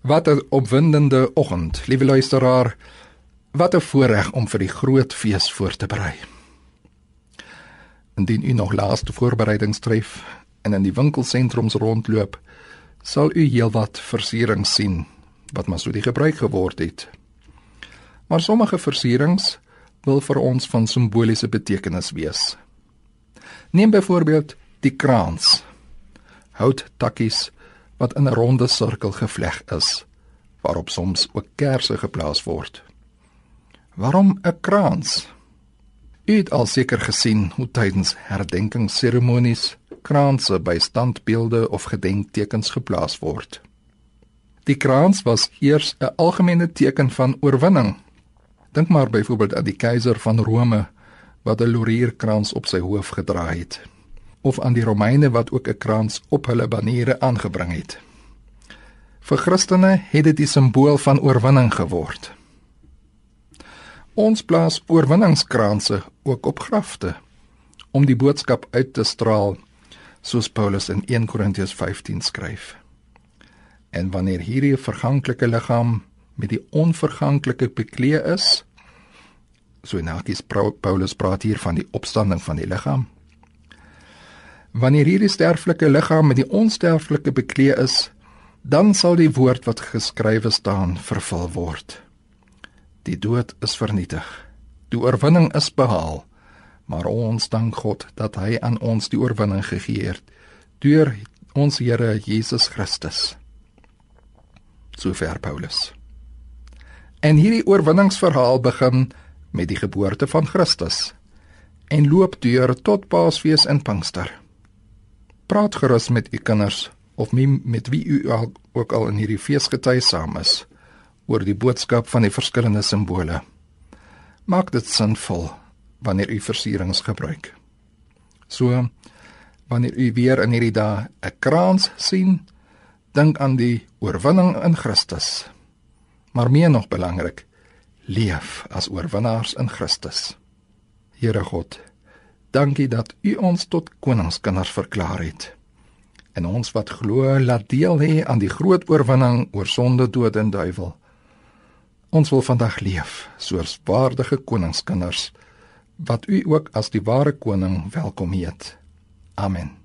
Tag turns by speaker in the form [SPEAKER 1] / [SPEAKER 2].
[SPEAKER 1] Wat 'n opwindende oggend, liewe luisteraar. Wat 'n voorreg om vir die groot fees voor te berei. Indien u nog laaste voorbereidings tref en in die winkelsentrums rondloop, sal u heelwat versierings sien wat maar so die gebruik geword het. Maar sommige versierings wil vir ons van simboliese betekenis wees. Neem byvoorbeeld die kraans. Hout takkies wat in 'n ronde sirkel gevleg is waarop soms ook kersse geplaas word. Waarom 'n krans? U het al seker gesien hoe tydens herdenkingsseremonies kranse by standbeelde of gedenktekens geplaas word. Die krans was eers 'n algemene teken van oorwinning. Dink maar byvoorbeeld aan die keiser van Rome wat 'n laurierkrans op sy hoof gedra het of aan die Romeine wat ook 'n krans op hulle baniere aangebring het. Vir Christene het dit die simbool van oorwinning geword. Ons plaas oorwinningskranse ook op grafte om die boodskap uit te straal soos Paulus in 1 Korintiërs 15 skryf. En wanneer hierdie verganklike liggaam met die onverganklike bekleë is, so nakies Paulus praat hier van die opstanding van die liggaam, Wanneer hierdie sterflike liggaam met die onsterflike bekleë is, dan sal die woord wat geskrywe staan vervul word. Die dood is vernietig. Die oorwinning is behaal. Maar ons dank God dat hy aan ons die oorwinning gegee het deur ons Here Jesus Christus. Sover Paulus. En hierdie oorwinningsverhaal begin met die geboorte van Christus en loop deur tot Paasfees en Pinkster. Praat gerus met u kinders of met wie u al, ook al in hierdie feesgety saam is oor die boodskap van die verskillende simbole. Maak dit sinvol wanneer u versierings gebruik. So wanneer u weer in hierdie dae 'n krans sien, dink aan die oorwinning in Christus. Maar meer nog belangrik, leef as oorwinnaars in Christus. Here God, Dankie dat U ons tot koningskinders verklaar het. En ons wat glo, laat deel hê aan die groot oorwinning oor sonde, dood en duiwel. Ons wil vandag leef soos waardige koningskinders wat U ook as die ware koning welkom heet. Amen.